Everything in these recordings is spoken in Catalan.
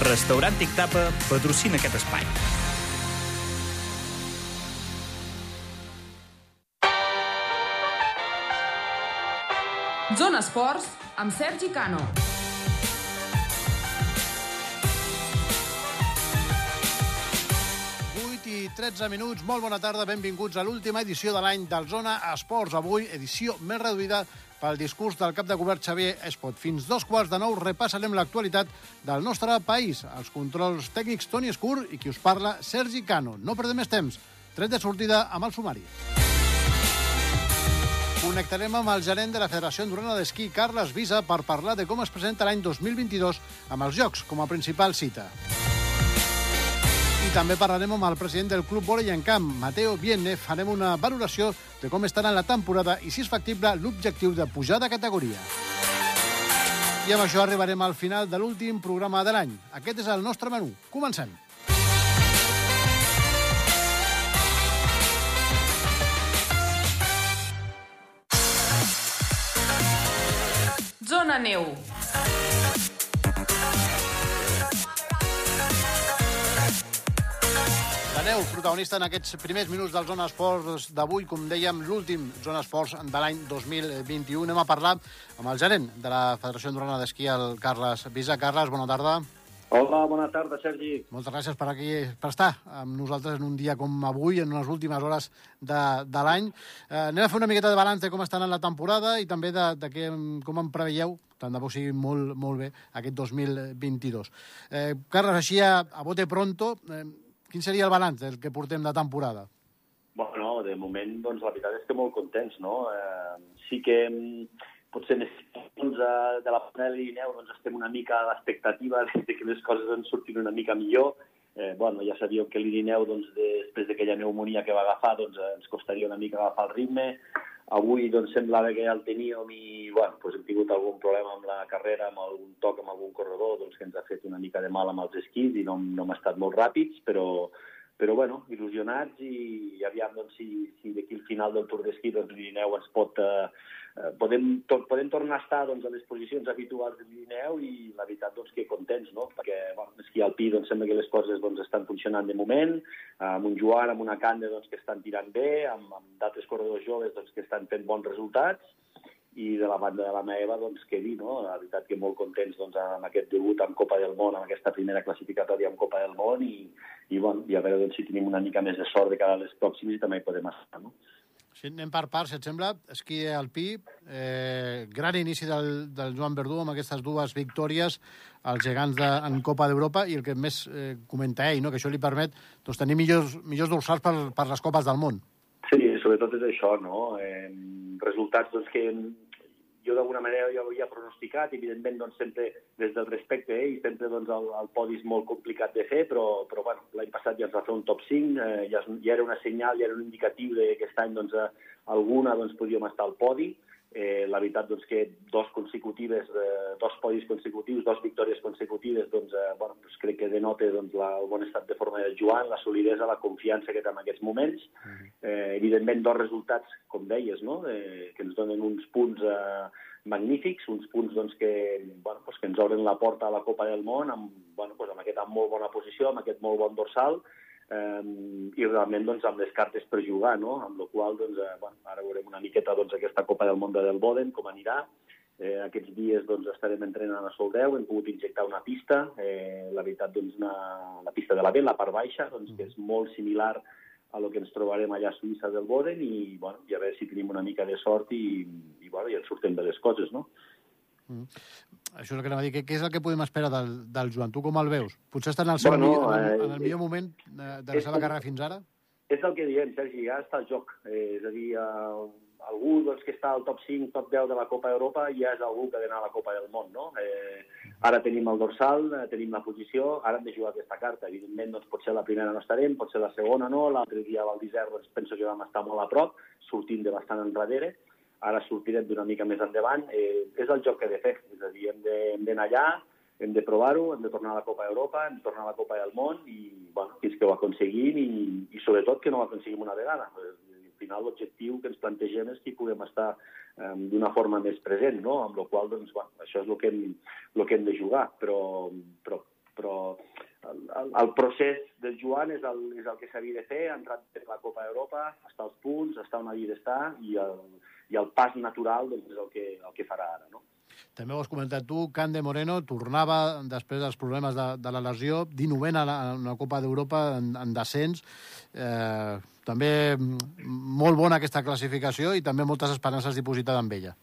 Restaurant Tic Tapa patrocina aquest espai. Zona Esports amb Sergi Cano. i 13 minuts. Molt bona tarda, benvinguts a l'última edició de l'any del Zona Esports. Avui, edició més reduïda pel discurs del cap de govern Xavier Espot. Fins dos quarts de nou repassarem l'actualitat del nostre país. Els controls tècnics Toni Escur i qui us parla, Sergi Cano. No perdem més temps. Tret de sortida amb el sumari. Connectarem amb el gerent de la Federació Andorrana d'Esquí, Carles Visa, per parlar de com es presenta l'any 2022 amb els Jocs com a principal cita. I també parlarem amb el president del Club Volei en Camp, Mateo Vienne. Farem una valoració de com estarà la temporada i si és factible l'objectiu de pujar de categoria. I amb això arribarem al final de l'últim programa de l'any. Aquest és el nostre menú. Comencem. Zona Neu. La neu, protagonista en aquests primers minuts del Zona Esports d'avui, com dèiem, l'últim Zona Esports de l'any 2021. Anem a parlar amb el gerent de la Federació Andorrana d'Esquí, el Carles Visa. Carles, bona tarda. Hola, bona tarda, Sergi. Moltes gràcies per, aquí, per estar amb nosaltres en un dia com avui, en unes últimes hores de, de l'any. Eh, anem a fer una miqueta de balanç de com està anant la temporada i també de, de que, com em preveieu, tant de bo sigui molt, molt bé, aquest 2022. Eh, Carles, així a, a bote pronto, eh, quin seria el balanç del que portem de temporada? Bueno, de moment, doncs, la veritat és que molt contents, no? Eh, sí que mm, potser més doncs, de la panela de Guineu doncs, estem una mica a l'expectativa de que les coses ens surtin una mica millor. Eh, bueno, ja sabíeu que l'Irineu, doncs, després d'aquella pneumonia que va agafar, doncs, ens costaria una mica agafar el ritme. Avui doncs, semblava que ja el teníem i bueno, doncs, hem tingut algun problema amb la carrera, amb algun toc amb algun corredor doncs, que ens ha fet una mica de mal amb els esquís i no, no hem estat molt ràpids, però, però bueno, il·lusionats i, i aviam doncs, si, si d'aquí al final del Tour d'Esquí doncs, l'Irineu ens pot... Eh, podem, to, podem tornar a estar doncs, a les posicions habituals de l'Irineu i la veritat doncs, que contents, no? perquè bueno, l'esquí alpí doncs, sembla que les coses doncs, estan funcionant de moment, amb un Joan, amb una Canda doncs, que estan tirant bé, amb, amb d'altres corredors joves doncs, que estan fent bons resultats, i de la banda de la meva, doncs, què dir, no? La veritat que molt contents doncs, amb aquest debut amb Copa del Món, amb aquesta primera classificatòria amb Copa del Món, i, i, bueno, i a veure doncs, si tenim una mica més de sort de cara a les pròximes i també hi podem estar, no? Si anem per parts, si et sembla, esquí alpí, eh, gran inici del, del Joan Verdú amb aquestes dues victòries als gegants de, en Copa d'Europa i el que més eh, comenta ell, no? que això li permet doncs, tenir millors, millors dorsals per, per les Copes del Món. Sí, sobretot és això, no? Eh, resultats doncs, que jo d'alguna manera ja ho havia pronosticat, evidentment doncs, sempre des del respecte eh, i sempre doncs, el, el podi és molt complicat de fer, però, però bueno, l'any passat ja ens va fer un top 5, eh, ja, ja era una senyal, ja era un indicatiu de que aquest any doncs, eh, alguna doncs, podíem estar al podi, la veritat doncs, que dos consecutives, eh, dos podis consecutius, dos victòries consecutives, doncs, eh, bueno, doncs crec que denota doncs, la, el bon estat de forma de Joan, la solidesa, la confiança que té en aquests moments. Eh, evidentment, dos resultats, com deies, no? eh, que ens donen uns punts eh, magnífics, uns punts doncs, que, bueno, doncs, que ens obren la porta a la Copa del Món amb, bueno, doncs, amb aquesta molt bona posició, amb aquest molt bon dorsal, eh, i realment doncs, amb les cartes per jugar, no? amb la qual doncs, eh, bueno, ara veurem una miqueta doncs, aquesta Copa del Món del Boden, com anirà. Eh, aquests dies doncs, estarem entrenant a Soldeu, hem pogut injectar una pista, eh, la veritat, doncs, una, la pista de la B, la part baixa, doncs, que és molt similar a lo que ens trobarem allà a Suïssa del Boden i, bueno, i a veure si tenim una mica de sort i, i, bueno, i ens surten de les coses, no? Mm. Això és el que anava a dir. Què, què és el que podem esperar del, del Joan? Tu com el veus? Potser està en el, seu Bueno, millor, en, el, eh, en el millor moment de, de la és seva com- carrera fins ara? És el que diem, Sergi, ja està el joc. Eh, és a dir, eh, algú doncs, que està al top 5, top 10 de la Copa d'Europa ja és algú que ha d'anar a la Copa del Món, no? Eh, ara tenim el dorsal, eh, tenim la posició, ara hem de jugar aquesta carta. Evidentment, doncs, potser la primera no estarem, potser la segona no, l'altre dia a Val d'Isère doncs, penso que vam estar molt a prop, sortint de bastant enrere, ara sortirem d'una mica més endavant. Eh, és el joc que he de fer, és a dir, hem d'anar allà, hem de provar-ho, hem de tornar a la Copa d'Europa, hem de tornar a la Copa del Món i, bueno, fins que ho aconseguim i, i sobretot que no ho aconseguim una vegada. Eh, Al final l'objectiu que ens plantegem és que hi puguem estar eh, d'una forma més present, no? amb la qual doncs, bueno, això és el que, hem, el que hem de jugar, però, però, però el procés del Joan és el, és el que s'havia de fer, ha entrat la Copa d'Europa, està als punts, està on havia d'estar i, el, i el pas natural doncs, és el que, el que farà ara. No? També ho has comentat tu, Can de Moreno tornava després dels problemes de, de la lesió, 19 a la, una Copa d'Europa en, en descens. Eh, també molt bona aquesta classificació i també moltes esperances dipositades en ella.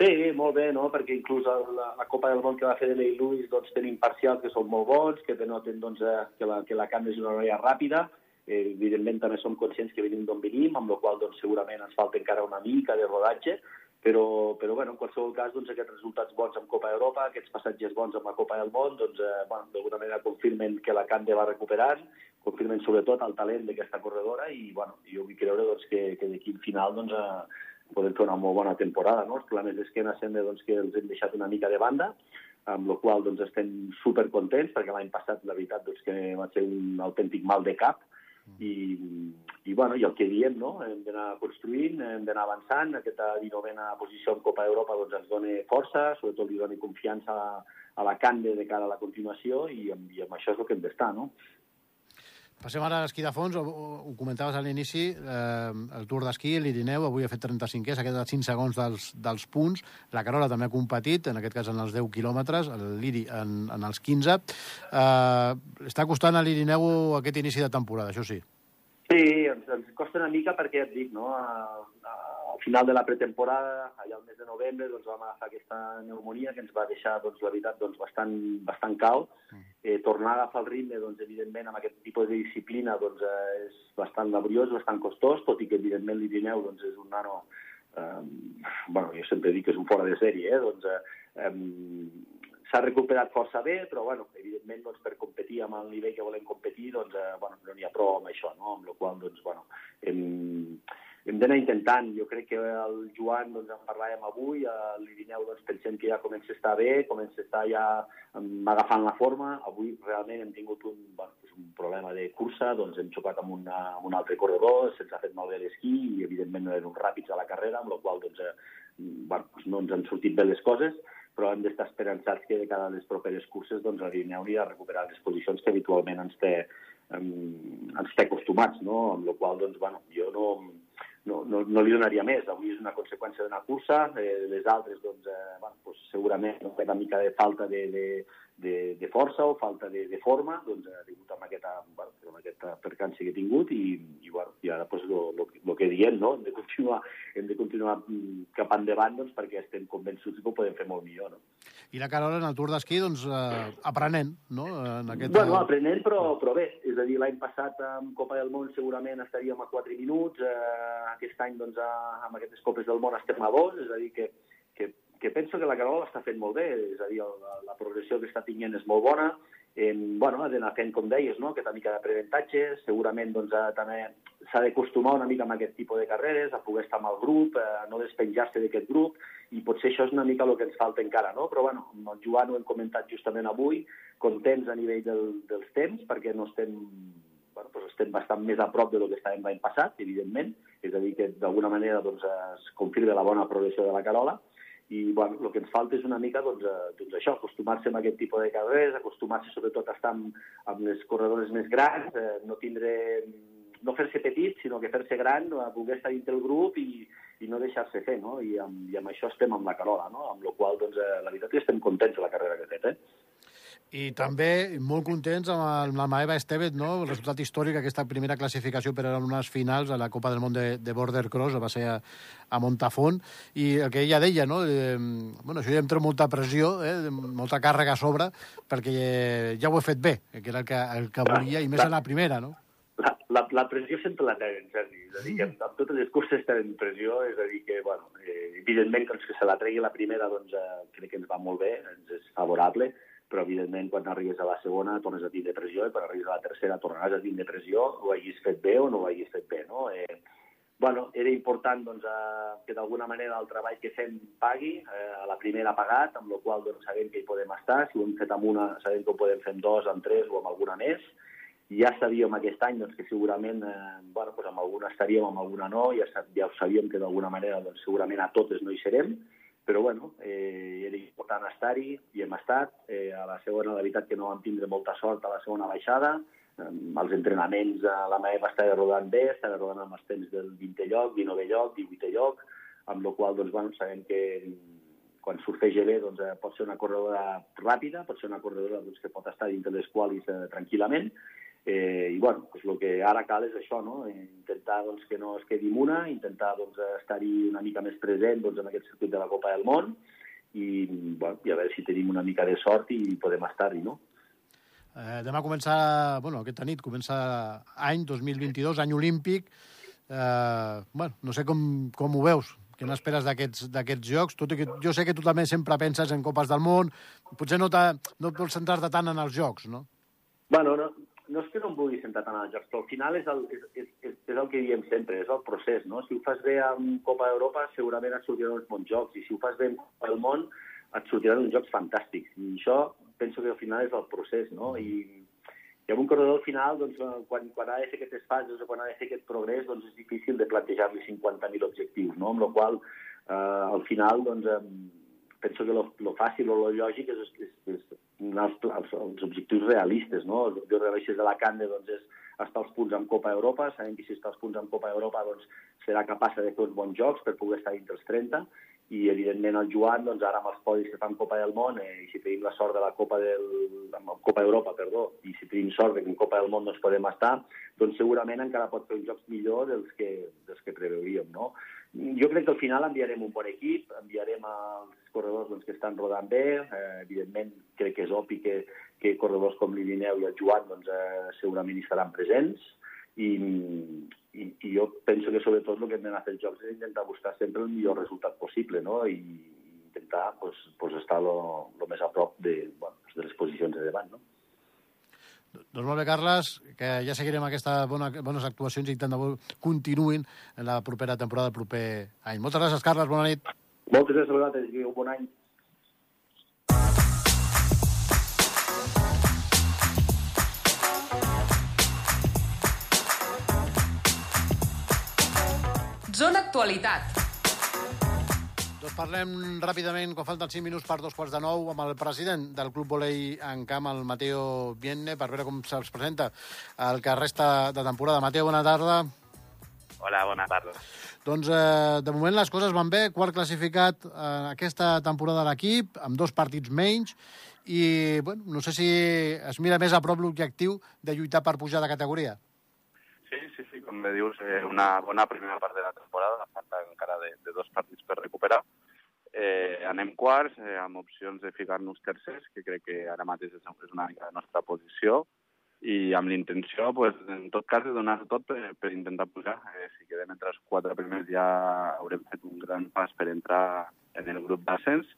Sí, molt bé, no? perquè inclús la, la Copa del Món que va fer de Lei Lewis doncs, tenim parcials que són molt bons, que denoten doncs, eh, que, la, que la Camp és una noia ràpida, eh, evidentment també som conscients que venim d'on venim, amb la qual doncs, segurament ens falta encara una mica de rodatge, però, però bueno, en qualsevol cas doncs, aquests resultats bons amb Copa d'Europa, aquests passatges bons amb la Copa del Món, doncs, eh, bueno, d'alguna manera confirmen que la Cande va recuperant, confirmen sobretot el talent d'aquesta corredora i bueno, jo vull creure doncs, que, que d'aquí al final doncs, eh, podem fer una molt bona temporada. No? Els problemes d'esquena sembla doncs, que els hem deixat una mica de banda, amb la qual doncs, estem supercontents, perquè l'any passat, la veritat, doncs, que va ser un autèntic mal de cap, i, i, bueno, i el que diem, no? hem d'anar construint, hem d'anar avançant, aquesta 19a posició en Copa d'Europa doncs, ens dona força, sobretot li dona confiança a, a la Cande de cara a la continuació i, i amb això és el que hem d'estar. No? Passem ara a l'esquí de fons, ho, ho comentaves a l'inici, eh, el Tour d'Esquí, l'Irineu, avui ha fet 35è, s'ha quedat 5 segons dels, dels punts, la Carola també ha competit, en aquest cas en els 10 quilòmetres, l'Iri en, en els 15. Eh, està costant a l'Irineu aquest inici de temporada, això sí. Sí, ens, ens costa una mica perquè ja et dic, no? A, a, final de la pretemporada, allà al mes de novembre, doncs vam agafar aquesta pneumonia que ens va deixar, doncs, la veritat, doncs, bastant, bastant cal. Eh, tornar a agafar el ritme, doncs, evidentment, amb aquest tipus de disciplina, doncs, eh, és bastant laboriós, bastant costós, tot i que, evidentment, l'Irineu, doncs, és un nano... Eh, bueno, jo sempre dic que és un fora de sèrie, eh? Doncs, eh, eh, s'ha recuperat força bé, però bueno, evidentment doncs, per competir amb el nivell que volem competir doncs, eh, bueno, no n'hi ha prou amb això, no? amb la qual doncs, bueno, hem d'anar intentant. Jo crec que el Joan doncs, en parlàvem avui, l'Irineu doncs, pensem que ja comença a estar bé, comença a estar ja agafant la forma. Avui realment hem tingut un, bueno, pues un problema de cursa, doncs hem xocat amb, una, amb un altre corredor, se'ns ha fet malbé l'esquí i evidentment no eren ràpids a la carrera, amb la qual doncs, eh, bueno, pues no ens han sortit bé les coses però hem d'estar esperançats que de cada les properes curses doncs, la hauria de recuperar les posicions que habitualment ens té, ens té acostumats, no? amb la qual doncs, bueno, jo no, no, li donaria més. Avui és una conseqüència d'una cursa, eh, les altres doncs, eh, bueno, doncs, segurament una mica de falta de, de, de, de força o falta de, de forma, doncs ha tingut amb aquesta, bueno, amb aquesta percança que he tingut i, i, bueno, i ara pues, lo, lo, lo que diem, no? hem de continuar, hem de continuar mm, cap endavant doncs, perquè estem convençuts que ho podem fer molt millor. No? I la Carola en el Tour d'Esquí, doncs, eh, aprenent, no? En aquest... Bueno, aprenent, però, però bé. És a dir, l'any passat amb Copa del Món segurament estaríem a 4 minuts, eh, aquest any, doncs, a, amb aquestes Copes del Món estem a 2, és a dir, que, que que penso que la Carola està fent molt bé, és a dir, la, la progressió que està tinguent és molt bona, eh, bueno, ha d'anar fent, com deies, no? aquesta mica d'aprenentatge, segurament doncs, també s'ha d'acostumar una mica amb aquest tipus de carreres, a poder estar amb el grup, a no despenjar-se d'aquest grup, i potser això és una mica el que ens falta encara, no? Però, bueno, amb el Joan ho hem comentat justament avui, contents a nivell del, dels temps, perquè no estem bueno, doncs estem bastant més a prop de lo que estàvem l'any passat, evidentment, és a dir, que d'alguna manera doncs, es confirma la bona progressió de la Carola, i bueno, el que ens falta és una mica doncs, eh, doncs això, acostumar-se a aquest tipus de carreres, acostumar-se sobretot a estar amb, amb les corredores més grans, eh, no tindre no fer-se petit, sinó que fer-se gran, a poder estar dintre el grup i, i no deixar-se fer, no? I amb, I amb això estem amb la Carola, no? Amb la qual, doncs, eh, la veritat és que estem contents de la carrera que ha fet, eh? I també molt contents amb la Maeva Estevet, no? el resultat històric, aquesta primera classificació per a unes finals a la Copa del Món de, de Border Cross, va ser a, a Montafont, i el que ella deia, no? Eh, bueno, això ja em treu molta pressió, eh? molta càrrega a sobre, perquè ja ho he fet bé, que era el que, el que volia, i més a la primera, no? La, la, la pressió sempre la tenen, Sergi. És a dir, que amb, amb totes les curses tenen pressió, és a dir que, bueno, eh, evidentment que, que se la tregui la primera, doncs eh, crec que ens va molt bé, ens és favorable, però evidentment quan arribes a la segona tornes a tindre pressió i quan arribes a la tercera tornaràs a tindre pressió, ho hagis fet bé o no ho hagis fet bé, no? Eh, bueno, era important doncs, eh, que d'alguna manera el treball que fem pagui, eh, a la primera pagat, amb la qual doncs, sabem que hi podem estar, si ho hem fet amb una sabem que ho podem fer amb dos, amb tres o amb alguna més, ja sabíem aquest any doncs, que segurament eh, bueno, doncs amb alguna estaríem, amb alguna no, ja, ja ho sabíem que d'alguna manera doncs, segurament a totes no hi serem, però bueno, eh, era important estar-hi i hem estat. Eh, a la segona, la veritat que no vam tindre molta sort a la segona baixada, eh, els entrenaments a la meva estava rodant bé, estava rodant amb els temps del 20è lloc, 19è lloc, 18è lloc, amb la qual doncs, bueno, sabem que quan surfeja bé doncs, eh, pot ser una corredora ràpida, pot ser una corredora doncs, que pot estar dintre les qualis eh, tranquil·lament, Eh, I bueno, pues el que ara cal és això, no? intentar doncs, que no es quedi una, intentar doncs, estar-hi una mica més present doncs, en aquest circuit de la Copa del Món i, bueno, i a veure si tenim una mica de sort i podem estar-hi, no? Eh, demà comença, bueno, aquesta nit comença any 2022, any olímpic. Eh, bueno, no sé com, com ho veus, què n'esperes d'aquests jocs? Tot i que jo sé que tu també sempre penses en Copes del Món, potser no, no pots centrar-te tant en els jocs, no? Bueno, no, no és que no em vulgui sentar tant als jocs, però al final és el, és, és, és, és el que diem sempre, és el procés, no? Si ho fas bé amb Copa d'Europa, segurament et sortiran uns bons jocs, i si ho fas bé amb Copa del Món, et sortiran uns jocs fantàstics. I això penso que al final és el procés, no? I, i amb un corredor al final, doncs, quan, quan ha de fer aquestes fases o quan ha de fer aquest progrés, doncs és difícil de plantejar-li 50.000 objectius, no? Amb la qual eh, al final, doncs, eh, penso que lo, lo fàcil o lo lògic és, és, és els, els, els objectius realistes, no? Els objectius realistes de la Cande doncs, és estar als punts amb Copa Europa, sabem que si està als punts amb Copa Europa doncs, serà capaç de fer uns bons jocs per poder estar dintre els 30, i evidentment el Joan, doncs ara amb els podis que fan Copa del Món, eh, i si tenim la sort de la Copa del... Copa d'Europa, perdó, i si tenim sort que en Copa del Món ens podem estar, doncs segurament encara pot fer uns jocs millor dels que, dels que preveuríem, no? Jo crec que al final enviarem un bon equip, enviarem els corredors doncs, que estan rodant bé, eh, evidentment crec que és obvi que, que corredors com l'Irineu i el Joan doncs, eh, segurament hi estaran presents, i, i, i jo penso que sobretot el que hem d'anar a fer els jocs és intentar buscar sempre el millor resultat possible, no? I intentar pues, pues estar el més a prop de, bueno, de les posicions de davant, no? Doncs molt bé, Carles, que ja seguirem aquestes bona, bones actuacions i tant de bo continuïn en la propera temporada, el proper any. Moltes gràcies, Carles, bona nit. Moltes gràcies a vosaltres i un bon any. Zona Actualitat. Doncs parlem ràpidament, quan falten 5 minuts per dos quarts de nou, amb el president del Club Volei en camp, el Mateo Vienne, per veure com se'ls presenta el que resta de temporada. Mateo, bona tarda. Hola, bona tarda. Doncs eh, de moment les coses van bé, quart classificat eh, aquesta temporada de l'equip, amb dos partits menys, i bueno, no sé si es mira més a prop l'objectiu de lluitar per pujar de categoria. Sí, sí, sí, com bé dius, eh, una bona primera part de la temporada, falta encara de, de dos partits per recuperar. Eh, anem quarts, eh, amb opcions de ficar-nos tercers, que crec que ara mateix és una mica la nostra posició, i amb l'intenció, pues, en tot cas, de donar tot per, per intentar pujar. Eh, si quedem entre els quatre primers ja haurem fet un gran pas per entrar en el grup d'ascens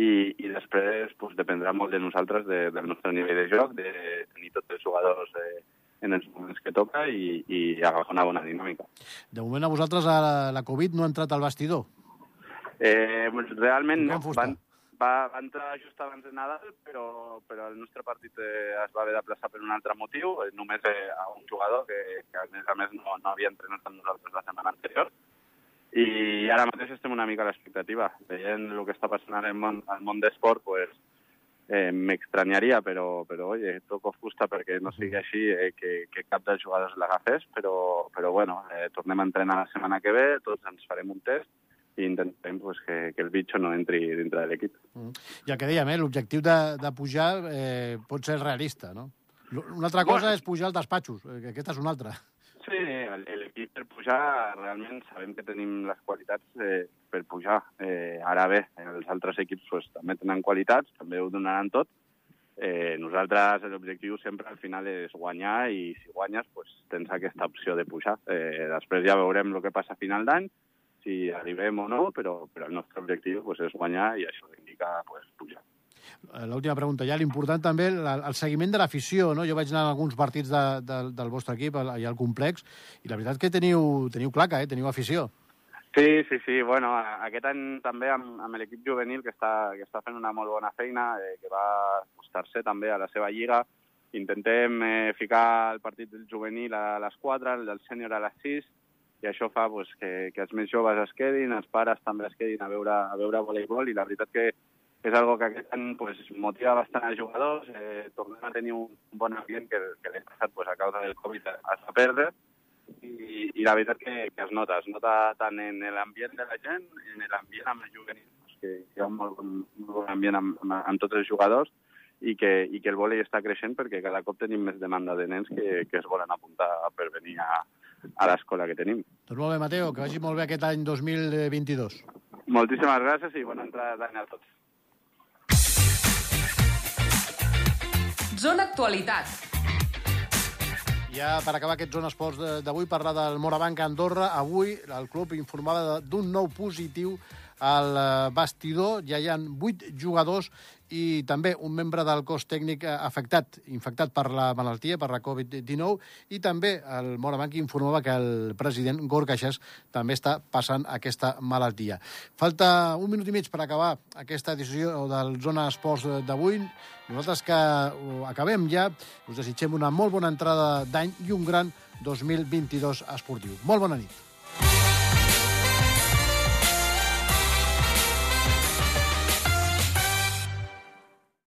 i, i després pues, dependrà molt de nosaltres, de, del nostre nivell de joc, de tenir tots els jugadors eh, en els moments que toca i, i agafar una bona dinàmica. De moment a vosaltres la, la Covid no ha entrat al vestidor? Eh, pues, realment no. Van, va, va entrar just abans de Nadal, però, però el nostre partit eh, es va haver de plaçar per un altre motiu, eh, només eh, a un jugador que, que a més a més no, no havia entrenat amb nosaltres la setmana anterior. I ara mateix estem una mica a l'expectativa. Veient el que està passant al món, al món d'esport, pues, eh, m'extranyaria, però, però oye, toco fusta perquè no sigui així eh, que, que cap dels jugadors l'agafés, però, però bueno, eh, tornem a entrenar la setmana que ve, tots ens farem un test i intentem pues, que, que el bitxo no entri dintre de l'equip. Mm. I el que dèiem, eh, l'objectiu de, de pujar eh, pot ser realista, no? Una altra cosa bueno. és pujar als despatxos, eh, que aquesta és una altra. Sí, l'equip per pujar realment sabem que tenim les qualitats eh, per pujar. Eh, ara bé, els altres equips pues, també tenen qualitats, també ho donaran tot. Eh, nosaltres l'objectiu sempre al final és guanyar i si guanyes pues, tens aquesta opció de pujar. Eh, després ja veurem el que passa a final d'any si arribem o no, però, però el nostre objectiu pues, és guanyar i això indica pues, pujar. Eh, l'última pregunta, ja l'important també, el, el seguiment de l'afició, no? Jo vaig anar a alguns partits de, de, del vostre equip, allà al complex, i la veritat que teniu, teniu claca, eh? teniu afició. Sí, sí, sí. Bueno, aquest any també amb, amb l'equip juvenil que està, que està fent una molt bona feina, eh, que va acostar-se també a la seva lliga. Intentem eh, ficar el partit del juvenil a les 4, el del sènior a les 6, i això fa pues, que, que els més joves es quedin, els pares també es quedin a veure, a veure voleibol i la veritat que és algo que aquest any pues, motiva bastant els jugadors, eh, tornem a tenir un bon ambient que, que l'any passat pues, a causa del Covid es va perdre i, i la veritat que, que es nota, es nota tant en l'ambient de la gent, en l'ambient amb els juvenils, que hi ha un molt, molt bon ambient amb, amb, amb tots els jugadors i que, i que el vòlei està creixent perquè cada cop tenim més demanda de nens que, que es volen apuntar per venir a, a l'escola que tenim. Doncs molt bé, Mateo, que vagi molt bé aquest any 2022. Moltíssimes gràcies i bona entrada d'any a tots. Zona Actualitat. Ja per acabar aquest Zona Esports d'avui, parlar del Morabanc Andorra. Avui el club informava d'un nou positiu al eh, bastidor. Ja hi ha vuit jugadors i també un membre del cos tècnic eh, afectat, infectat per la malaltia, per la Covid-19, i també el Morabanc informava que el president Gorka Xas també està passant aquesta malaltia. Falta un minut i mig per acabar aquesta edició del Zona Esports d'avui. Nosaltres que acabem ja, us desitgem una molt bona entrada d'any i un gran 2022 esportiu. Molt bona nit.